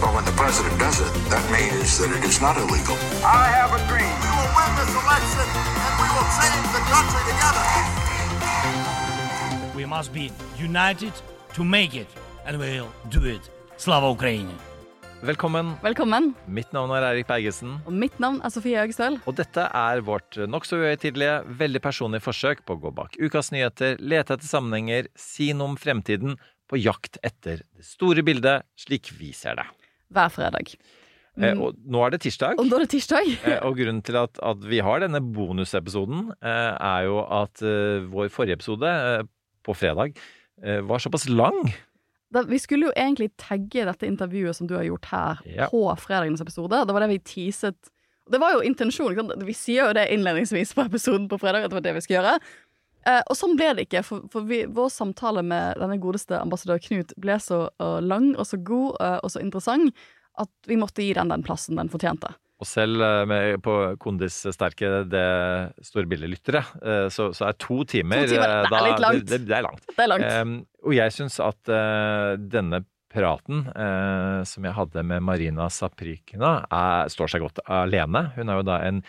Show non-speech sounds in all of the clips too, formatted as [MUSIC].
Well, when the president does it, that means that it is not illegal. I have a dream. We will win this election and we will change the country together. We must be united to make it, and we'll do it. Slava Ukraini! Velkommen. Velkommen. Mitt navn er Eirik Bergesen. Og mitt navn er Sofie Høgestøl. Og dette er vårt nokså uhøytidelige, veldig personlige forsøk på å gå bak ukas nyheter, lete etter sammenhenger, si noe om fremtiden, på jakt etter det store bildet slik vi ser det. Hver fredag. Eh, og nå er det tirsdag. Og nå er det tirsdag. [LAUGHS] eh, og grunnen til at, at vi har denne bonusepisoden, eh, er jo at eh, vår forrige episode, eh, på fredag, eh, var såpass lang. Da, vi skulle jo egentlig tagge dette intervjuet som du har gjort her, Ja. på fredagens episode. Det var det vi teaset. Det var jo intensjonen. Vi sier jo det innledningsvis på episoden på fredag, at det var det vi skal gjøre. Eh, og sånn ble det ikke, for, for vi, vår samtale med denne godeste ambassadør Knut ble så uh, lang og så god uh, og så interessant at vi måtte gi den den plassen den fortjente. Og selv eh, med, på kondissterke det store bildet lyttere, eh, så, så er to timer, To timer, det er langt. Det, det er langt. Det er langt. Em, og jeg syns at eh, denne praten eh, som jeg hadde med Marina Saprikina, er, står seg godt alene. Hun er jo da en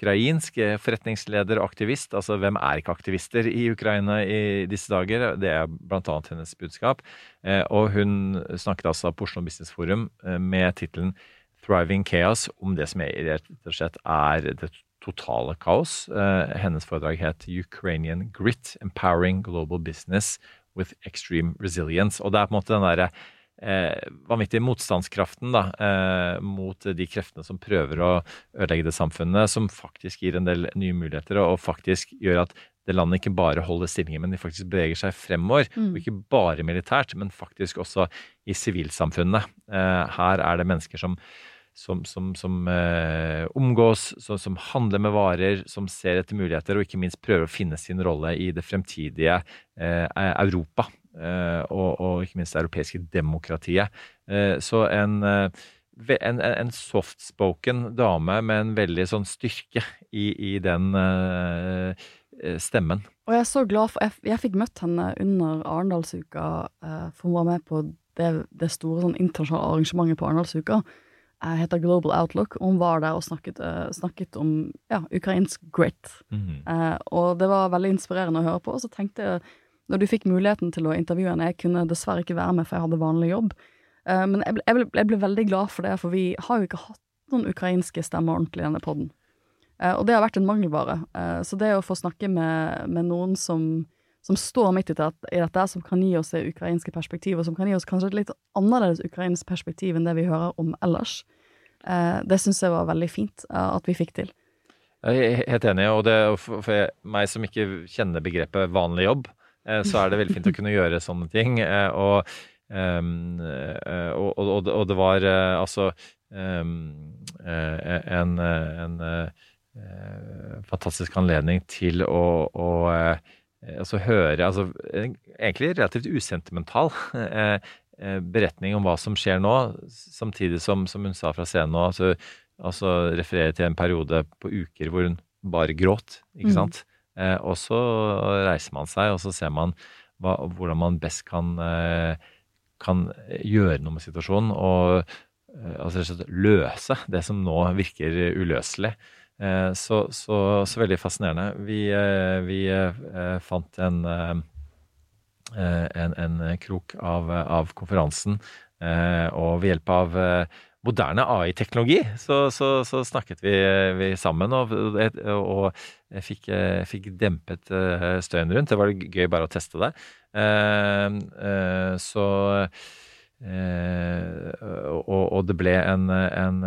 ukrainsk eh, forretningsleder og aktivist. Altså, hvem er ikke aktivister i Ukraina i disse dager? Det er annet hennes budskap. Eh, og hun snakket altså på Oslo Business Forum eh, med tittelen 'Thriving Chaos' om det som rett og slett er det totale kaos. Hennes foredrag het 'Ukrainian Grit Empowering Global Business with Extreme Resilience'. Og det er på en måte den derre vanvittige motstandskraften da, eh, mot de kreftene som prøver å ødelegge det samfunnet, som faktisk gir en del nye muligheter, og, faktisk gjør at det landet ikke bare holder stillingen, men de faktisk beveger seg fremover. Mm. Og ikke bare militært, men faktisk også i sivilsamfunnet. Eh, her er det mennesker som som, som, som eh, omgås, som, som handler med varer, som ser etter muligheter, og ikke minst prøver å finne sin rolle i det fremtidige eh, Europa. Eh, og, og ikke minst det europeiske demokratiet. Eh, så en, eh, ve- en, en softspoken dame med en veldig sånn styrke i, i den stemmen. Og jeg er så glad for Jeg, jeg fikk møtt henne under Arendalsuka, eh, for hun var med på det, det store sånn internasjonale arrangementet på Arendalsuka. Jeg heter Global Outlook. Og hun var der og snakket, snakket om ja, ukrainsk grit. Mhm. Eh, og det var veldig inspirerende å høre på. Og så tenkte jeg, når du fikk muligheten til å intervjue henne Jeg kunne dessverre ikke være med, for jeg hadde vanlig jobb. Uh, men jeg ble, jeg, ble, jeg ble veldig glad for det, for vi har jo ikke hatt noen ukrainske stemmer ordentlig i denne podden. Uh, og det har vært en mangelvare. Uh, så det å få snakke med, med noen som, som står midt i dette, som kan gi oss det ukrainske perspektivet, og som kan gi oss kanskje et litt annerledes ukrainsk perspektiv enn det vi hører om ellers, eh, det syns jeg var veldig fint eh, at vi fikk til. Jeg er helt enig, og det, for, meg som ikke kjenner begrepet vanlig jobb, eh, så er det veldig fint å kunne gjøre sånne ting. eh, Og, ehm, eh, og, og, og det- var eh, altså ehm, eh, en, eh, en eh, fantastisk anledning til å, å eh, altså høre altså, egentlig relativt usentimental eh, eh, beretning om hva som skjer nå, samtidig som, som hun sa fra scenen nå. altså Altså referere til en periode på uker hvor hun bare gråt, ikke Mm. sant. Eh, og så reiser man seg, og så ser man hva, hvordan man best kan, eh, kan gjøre noe med situasjonen. Og eh, altså løse det som nå virker uløselig. Så, så, så veldig fascinerende. Vi, vi fant en, en, en krok av, av konferansen, og ved hjelp av moderne AI-teknologi, så, så, så snakket vi, vi sammen, og, og jeg fikk, fikk dempet eh, støyen rundt. Det var gøy bare å teste det. Eh, eh, så og, og det ble en, en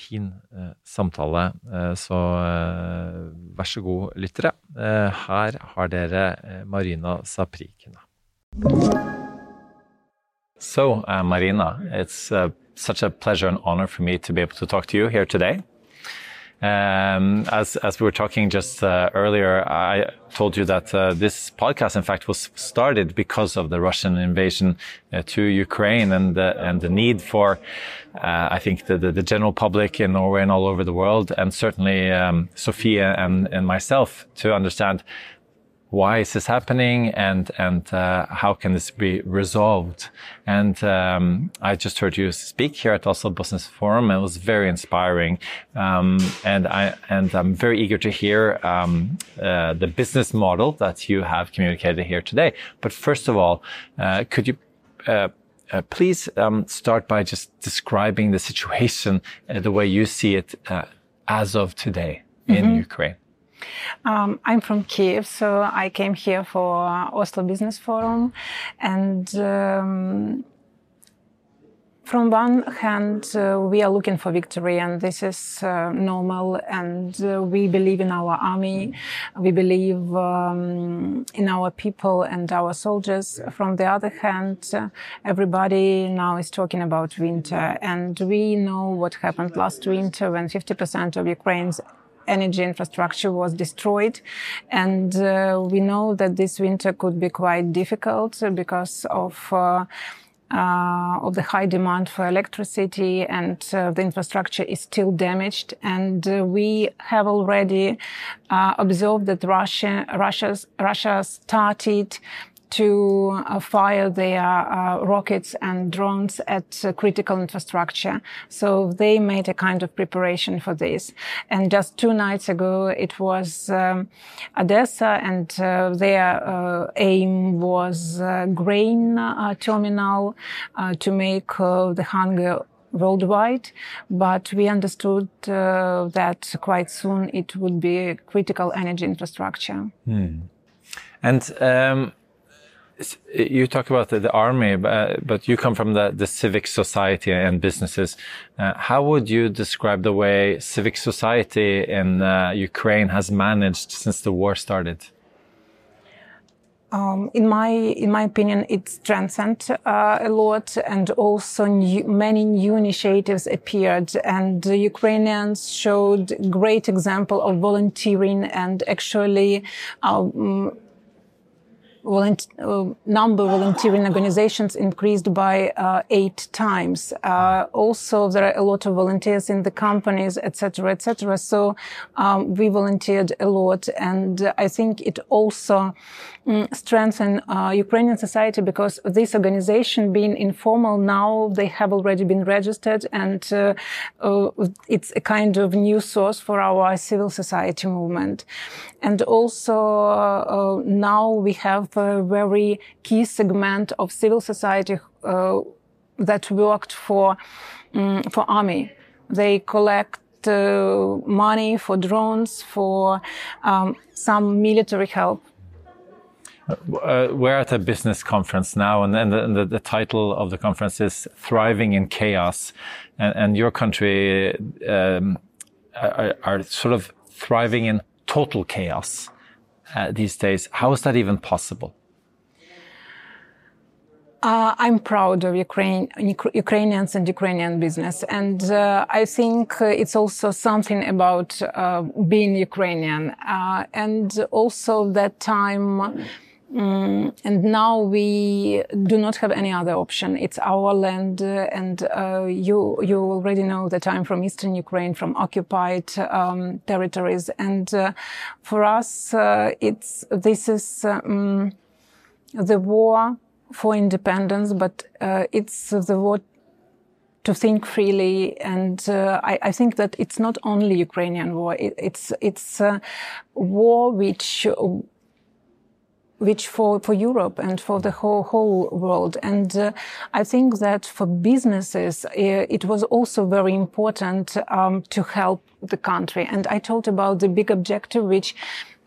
fin samtale, så vær så god, lyttere. Her har dere Marina Saprikina. So, uh, Marina, it's uh, such a pleasure and honor for me to be able to talk to you here today. Um, as as we were talking just uh, earlier, I told you that uh, this podcast, in fact, was started because of the Russian invasion uh, to Ukraine and the, and the need for, uh, I think, the, the, the general public in Norway and all over the world, and certainly um, Sophia and and myself to understand why is this happening and and uh, how can this be resolved? And um, I just heard you speak here at Oslo Business Forum. And it was very inspiring. Um, and I and I'm very eager to hear um, uh, the business model that you have communicated here today. But first of all uh, could you uh, uh, please um, start by just describing the situation uh, the way you see it as of today in mm -hmm. Ukraine um, I'm from Kiev, so I came here for Oslo Business Forum, and um, from one hand, uh, we are looking for victory, and this is uh, normal. And uh, we believe in our army, we believe um, in our people and our soldiers. From the other hand, uh, everybody now is talking about winter, and we know what happened last winter when 50% of Ukraine's energy infrastructure was destroyed. And uh, we know that this winter could be quite difficult because of uh, uh, of the high demand for electricity and uh, the infrastructure is still damaged. And uh, we have already uh, observed that Russia, Russia's, Russia started to uh, fire their uh, rockets and drones at uh, critical infrastructure. So they made a kind of preparation for this. And just two nights ago, it was um, Odessa, and uh, their uh, aim was uh, grain terminal to make the hunger worldwide, but we understood uh, that quite soon it would be a critical energy infrastructure. Hmm. And um, you talk about the, the army, but, but, you come from the, the civic society and businesses. Uh, how would you describe the way civic society in uh, Ukraine has managed since the war started? Um, in my in my opinion, it strengthened uh, a lot, and also new, many new initiatives appeared, and Ukrainians showed great example of volunteering and actually. Um, volunteer, uh, number of volunteering organizations increased by uh, eight times. Uh, also, there are a lot of volunteers in the companies, etc., etc. So um, we volunteered a lot, and I think it also um, strengthened uh, Ukrainian society because this organization, being informal now, they have already been registered, and uh, uh, it's a kind of new source for our civil society movement. And also now we have a very key segment of civil society uh, that worked for um, for army. They collect uh, money for drones, for um, some military help. Uh, we're at a business conference now, and, and, the, and the, the, title of the conference is "Thriving in Chaos," and, and your country um, are, are, sort of thriving in total chaos uh, these days. How is that even possible? Uh, I'm proud of Ukraine, Ukrainians and Ukrainian business, and uh, I think uh, it's also something about uh, being Ukrainian, uh, and also that time. Um, and now we do not have any other option. It's our land, uh, and you you already know that I'm from eastern Ukraine, from occupied um, territories, and for us, it's this is um, the war for independence, but uh, it's the war to think freely. And uh, I, I, think that it's not only Ukrainian war; it, it's it's a war which which for, for Europe and for the whole, whole world. And uh, I think that for businesses, uh, it was also very important um, to help the country. And I talked about the big objective which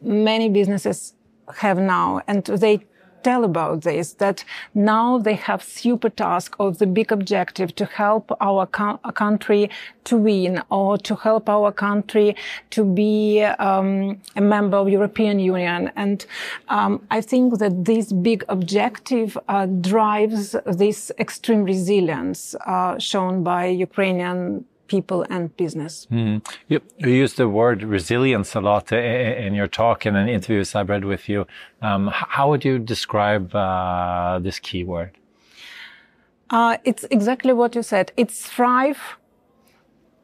many businesses have now, and they tell about this, that now they have super task or the big objective to help our co- country to win or to help our country to be um, a member of European Union. And um, I think that this big objective uh, drives this extreme resilience uh, shown by Ukrainian people and business. Mm. You, you use the word resilience a lot in, your talk and in interviews I've read with you. Um, how would you describe uh, this keyword? Uh, it's exactly what you said. It's thrive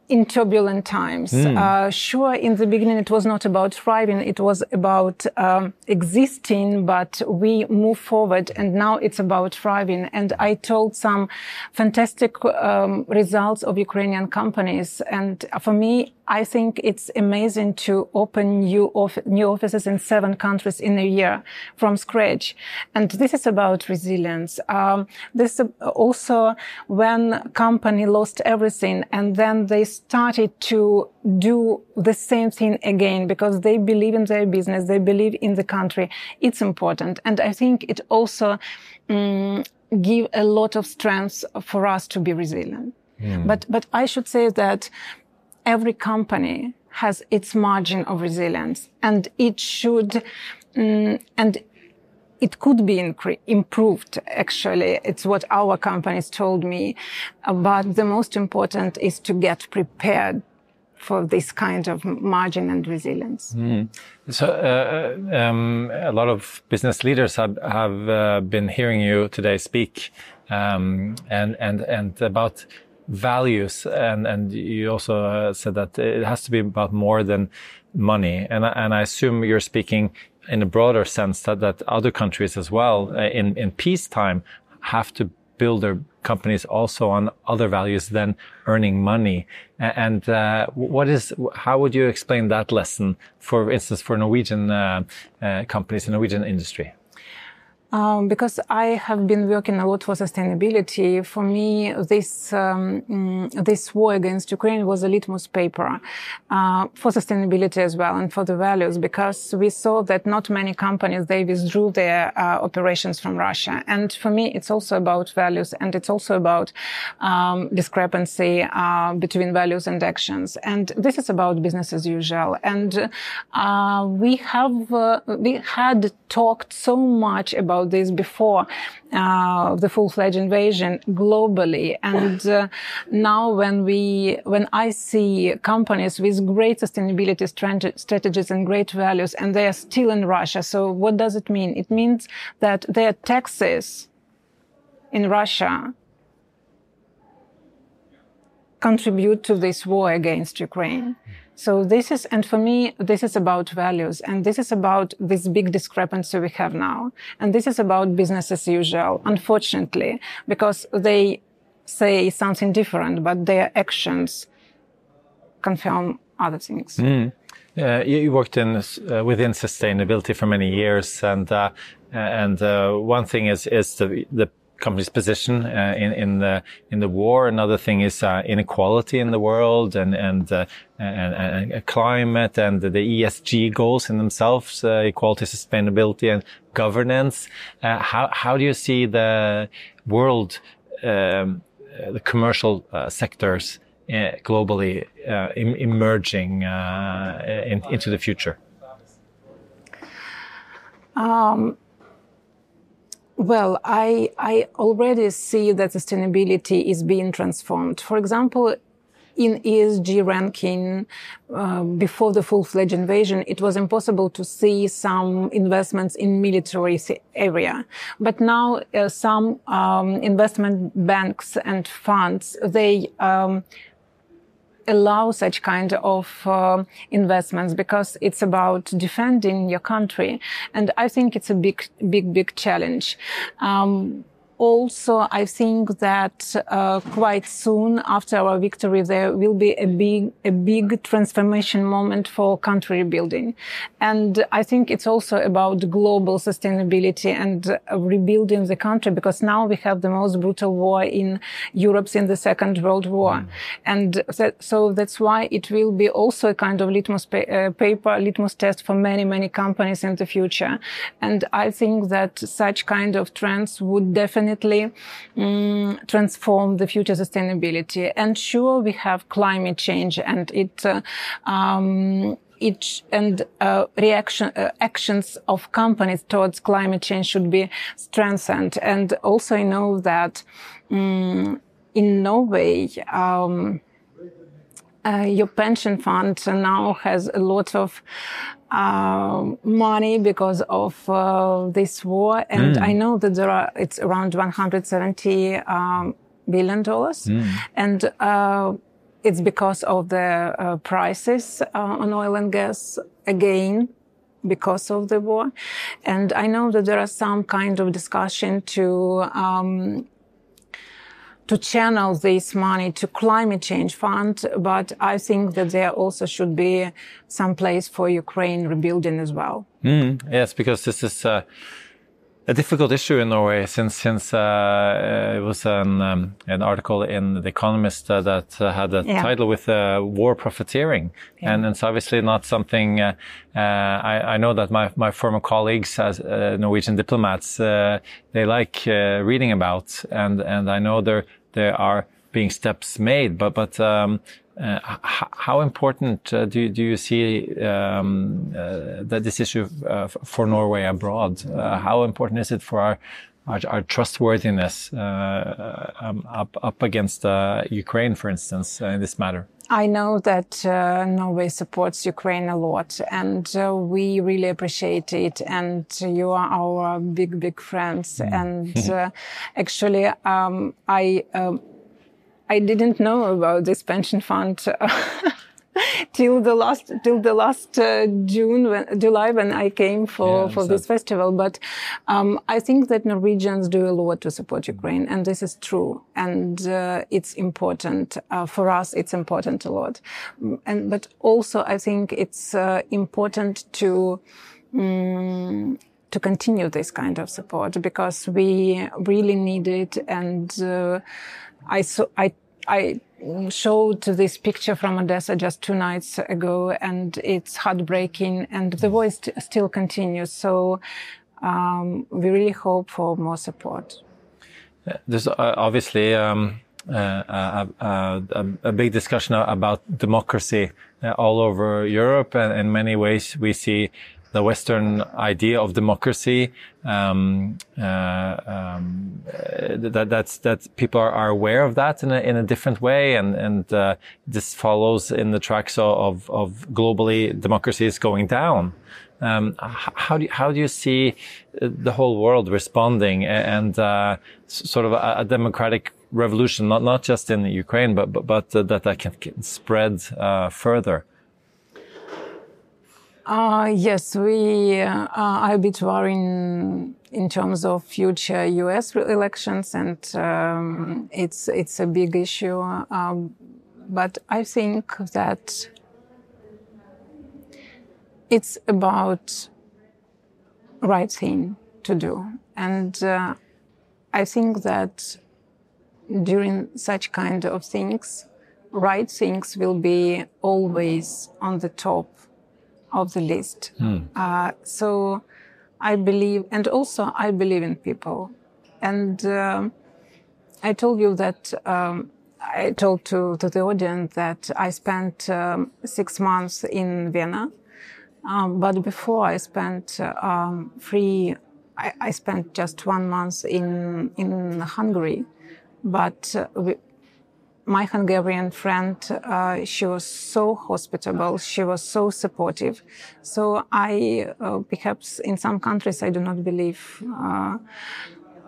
in turbulent times. Mm. Uh, sure, in the beginning, it was not about thriving. It was about um, existing, but we move forward and now it's about thriving. And I told some fantastic um, results of Ukrainian companies. And for me, I think it's amazing to open new, off- new offices in seven countries in a year from scratch. And this is about resilience. Um, this also when company lost everything and then they started to do the same thing again because they believe in their business. They believe in the country. It's important. And I think it also um, give a lot of strength for us to be resilient. Mm. But, but I should say that every company has its margin of resilience and it should, um, and it could be improved actually it's what our companies told me but the most important is to get prepared for this kind of margin and resilience. Mm. So, uh, um, a lot of business leaders have, have uh, been hearing you today speak, um, and and and about values and and you also uh, said that it has to be about more than money. And and I assume you're speaking in a broader sense that that other countries as well uh, in in peacetime have to build their companies also on other values than earning money. And uh, what is how would you explain that lesson for instance for Norwegian uh, uh, companies in Norwegian industry um, because I have been working a lot for sustainability. For me, this um, mm, this war against Ukraine was a litmus paper uh, for sustainability as well and for the values. Because we saw that not many companies they withdrew their uh, operations from Russia, and for me, it's also about values and it's also about um, discrepancy uh, between values and actions. And this is about business as usual. And uh, we have uh, we had talked so much about about this before uh, the full-fledged invasion globally. And uh, now when we, when I see companies with great sustainability strategies and great values, and they are still in Russia. So what does it mean? It means that their taxes in Russia contribute to this war against Ukraine. So this is, and for me, this is about values and this is about this big discrepancy we have now. And this is about business as usual, unfortunately, because they say something different, but their actions confirm other things. Mm. Uh, you worked in uh, within sustainability for many years, and uh, and uh, one thing is is the the company's position uh, in in the in the war. Another thing is uh, inequality in the world and and, uh, and, and climate and the ESG goals in themselves, uh, equality, sustainability, and governance. Uh, how how do you see the world, um, the commercial uh, sectors globally emerging in, into the future? Um, well, I, I already see that sustainability is being transformed. For example, in ESG ranking uh, before the full-fledged invasion, it was impossible to see some investments in military area. But now uh, some um, investment banks and funds, they um, allow such kind of uh, investments because it's about defending your country. And I think it's a big, big, big challenge. Um, also, I think that uh, quite soon after our victory, there will be a big, a big transformation moment for country rebuilding. And I think it's also about global sustainability and uh, rebuilding the country because now we have the most brutal war in Europe since the Second World War. Mm. And that, so that's why it will be also a kind of litmus pa- uh, paper, litmus test for many, many companies in the future. And I think that such kind of trends would definitely um, transform the future sustainability. And sure, we have climate change and it, uh, um, each and uh, reaction uh, actions of companies towards climate change should be strengthened. And also, I know that um, in Norway. Um, uh, your pension fund now has a lot of uh, money because of uh, this war, and mm. I know that there are it's around 170 um, billion dollars, mm. and uh, it's because of the uh, prices uh, on oil and gas again because of the war, and I know that there are some kind of discussion to um, to channel this money to climate change fund, but I think that there also should be some place for Ukraine rebuilding as well. Mm, yes, because this is uh, a difficult issue in Norway since since uh, it was an um, an article in the Economist uh, that uh, had a yeah. title with uh, war profiteering, yeah. and it's obviously not something. Uh, I, I, know that my my former colleagues as Norwegian diplomats they like reading about, and and I know there there are being steps made, but but um, uh, how important uh, do, do you see um, uh, that this issue uh, for Norway abroad? Uh, how important is it for our our, our trustworthiness uh, um, up up against Ukraine, for instance, in this matter? I know that Norway supports Ukraine a lot, and we really appreciate it. And you are our big, big friends. Mm. And [LAUGHS] actually, um, I. I didn't know about this pension fund [LAUGHS] till the last till the last uh, June when, July when I came for yeah, for this festival. But um, I think that Norwegians do a lot to support Ukraine, and this is true, and uh, it's important uh, for us. It's important a lot, and but also I think it's uh, important to. Um, to continue this kind of support because we really need it and uh, I saw, I, I showed this picture from Odessa just two nights ago and it's heartbreaking and the voice still continues. So, um, we really hope for more support. There's uh, obviously, um, uh, a, a, a, big discussion about democracy uh, all over Europe, and in many ways we see the Western idea of democracy. Um, uh, um, that that's that people are, are, aware of that in a in a different way, and and uh, this follows in the tracks of of globally democracy is going down. Um, how do you, how do you see uh, the whole world responding and uh, sort of a, a, democratic revolution, not not just in Ukraine, but but, but uh, that that can, can spread uh, further? Uh, yes, we uh, are a bit worried in, in terms of future U.S. elections, and um, it's it's a big issue. Um, but I think that it's about right thing to do, and uh, I think that during such kind of things, right things will be always on the top of the list. Mm. Uh, so I believe, and also I believe in people. And um, I told you that um, I told to, to the audience that I spent um, six months in Vienna. Um, but before I spent um, three, I, I, spent just one month in in Hungary. But uh, we, my Hungarian friend, uh, she was so hospitable. She was so supportive. So I, uh, perhaps in some countries, I do not believe uh,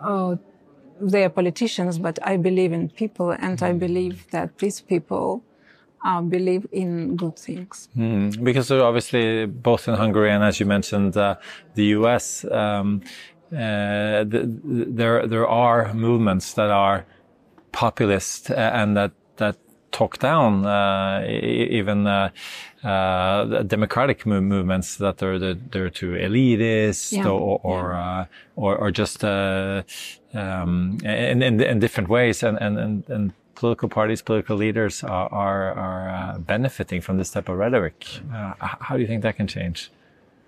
uh they are politicians, but I believe in people, and I believe that these people uh, believe in good things. Mm, because obviously, both in Hungary and as you mentioned, uh, the US, um, uh, th- there there are movements that are populist and that that talk down uh, even uh, uh, democratic movements that are the, they're too elitist Yeah. or or, Yeah. uh, or or just uh, um, in, in in different ways and and and. and Political parties, political leaders are are, are uh, benefiting from this type of rhetoric. Uh, how do you think that can change?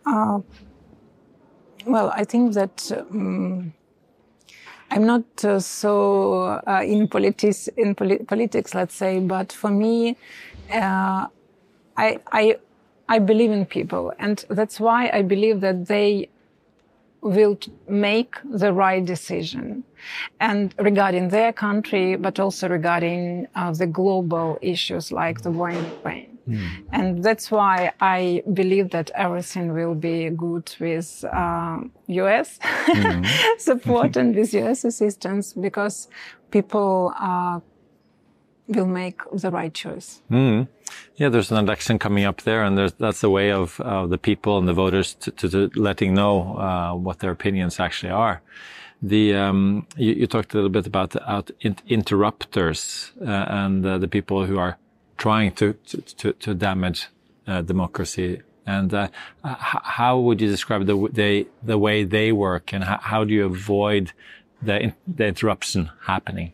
Uh, well, I think that um, I'm not uh, so uh, in politics, in poli- politics, let's say, but for me, uh, I, I, I believe in people, and that's why I believe that they will make the right decision, and regarding their country, but also regarding uh, the global issues like the war in Ukraine. And that's why I believe that everything will be good with uh, US [LAUGHS] support and with US assistance because people uh, will make the right choice. Mm. Yeah, there's an election coming up there, and there's, that's a way of uh, the people and the voters to, to, to letting know uh, what their opinions actually are. The um, you, you talked a little bit about the out in, interrupters uh, and uh, the people who are trying to to, to, to damage uh, democracy. And uh, how would you describe the they the way they work, and how, how do you avoid the in, the interruption happening?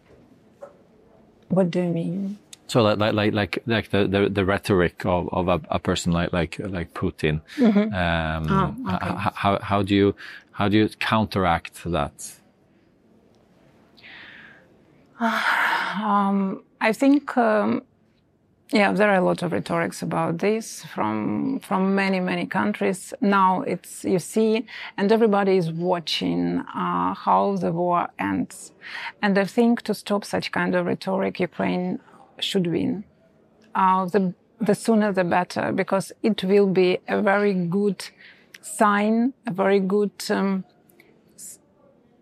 What do you mean? So like like like like, the, the, the rhetoric of, of a, a person like like like Putin. Mhm. Um, Oh, okay. how how do you how do you counteract that? [SIGHS] Um, I think, um, yeah, there are a lot of rhetorics about this from from many many countries. Now it's you see, and everybody is watching uh, how the war ends. And I think to stop such kind of rhetoric, Ukraine should win. Uh, the the sooner the better, because it will be a very good sign, a very good. Um,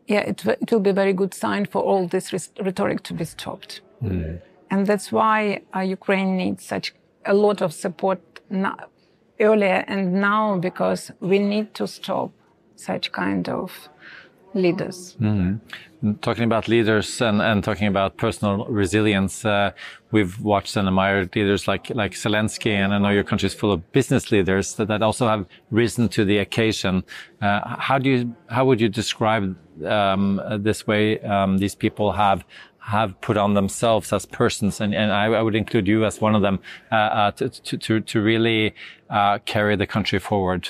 yeah, it, it will be a very good sign for all this rhetoric to be stopped. And that's why uh, Ukraine needs such a lot of support now, earlier and now because we need to stop such kind of leaders. Mhm. Talking about leaders and, and talking about personal resilience, uh, we've watched and admired leaders like like Zelensky, and I know your country is full of business leaders that, that also have risen to the occasion. Uh, how do you how would you describe um, this way um, these people have have put on themselves as persons, and, and I, I would include you as one of them, uh, uh, to, to to really uh, carry the country forward.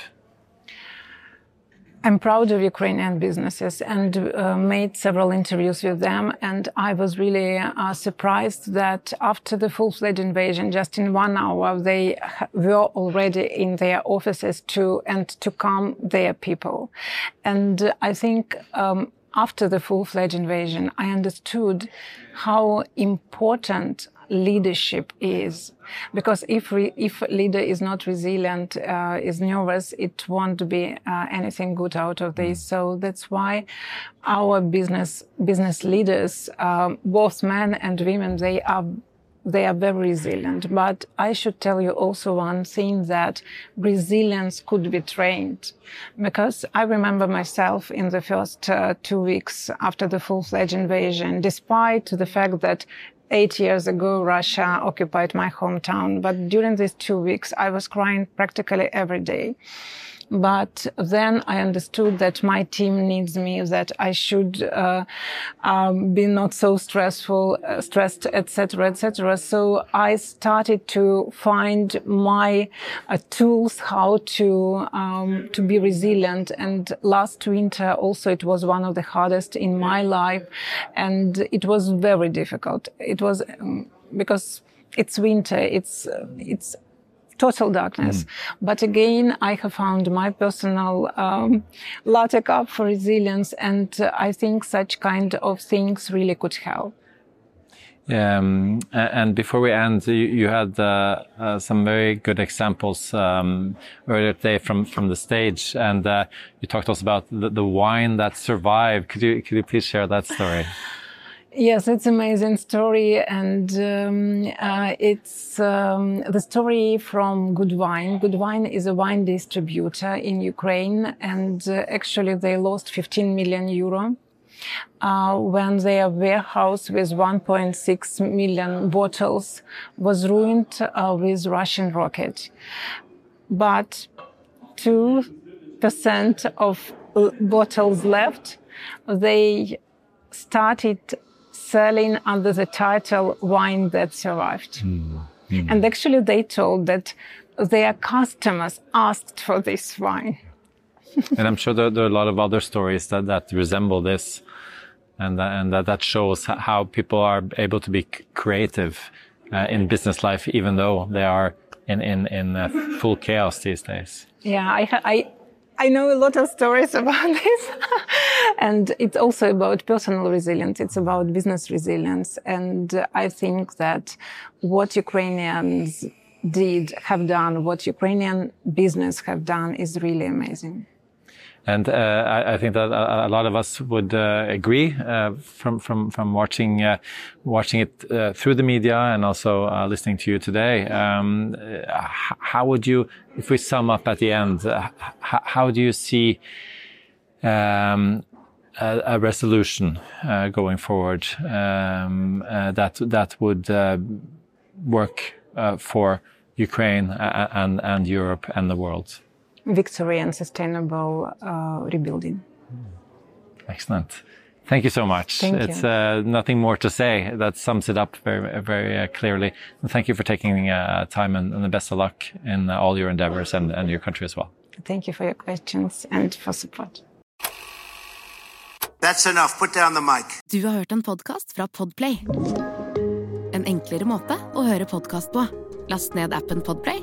I'm proud of Ukrainian businesses and uh, made several interviews with them. And I was really uh, surprised that after the full-fledged invasion, just in one hour, they were already in their offices to and to calm their people. And I think um, after the full-fledged invasion, I understood how important leadership is. Because if re- if a leader is not resilient uh, is nervous it won't be uh, anything good out of this. So that's why our business business leaders um, both men and women they are they are very resilient but i should tell you also one thing that resilience could be trained because i remember myself in the first uh, two weeks after the full-fledged invasion despite the fact that eight years ago, Russia occupied my hometown. But during these two weeks, I was crying practically every day. But then I understood that my team needs me, that I should uh, um, be not so stressful, uh, stressed, etc., etc. So I started to find my uh, tools how to um, to be resilient. And last winter also it was one of the hardest in my life, and it was very difficult. It was um, because it's winter. It's uh, it's total darkness. But again, I have found my personal um, latte cup for resilience, and uh, I think such kind of things really could help. Um, and before we end, you, you had uh, uh, some very good examples um, earlier today from, from the stage, and uh, you talked to us about the, the wine that survived. Could you could you please share that story? [LAUGHS] Yes, it's an amazing story, and um, uh, it's um, the story from Good Wine. Good Wine is a wine distributor in Ukraine, and uh, actually they lost 15 million euro uh, when their warehouse with 1.6 million bottles was ruined uh, with Russian rocket. But two percent of uh, bottles left, they started selling under the title Wine That Survived. And actually, they told that their customers asked for this wine. [LAUGHS] and I'm sure there, there, are a lot of other stories that, that resemble this, and that, and that, that shows how people are able to be creative uh, in business life, even though they are in in, in uh, full chaos these days. Yeah, I, I I know a lot of stories [LAUGHS] about this. and it's also about personal resilience. It's about business resilience. And I think that what Ukrainians did, have done, what Ukrainian business have done is really amazing. And uh, I, I, think that a, a, lot of us would uh, agree uh, from from from watching uh, watching it uh, through the media and also uh, listening to you today. Um, how would you, if we sum up at the end, how do you see um, a, a, resolution going forward um, that that would work for Ukraine and and Europe and the world? Victory and sustainable uh, rebuilding. Excellent. Thank you so much. Thank it's you. Uh, nothing more to say. That sums it up very, very uh, clearly. And thank you for taking uh, time and, and, the best of luck in all your endeavors and, and your country as well. Thank you for your questions and for support. That's enough. Put down the mic. Du har hørt en podkast fra Podplay. En enklere måte å høre podkast på. Last ned appen Podplay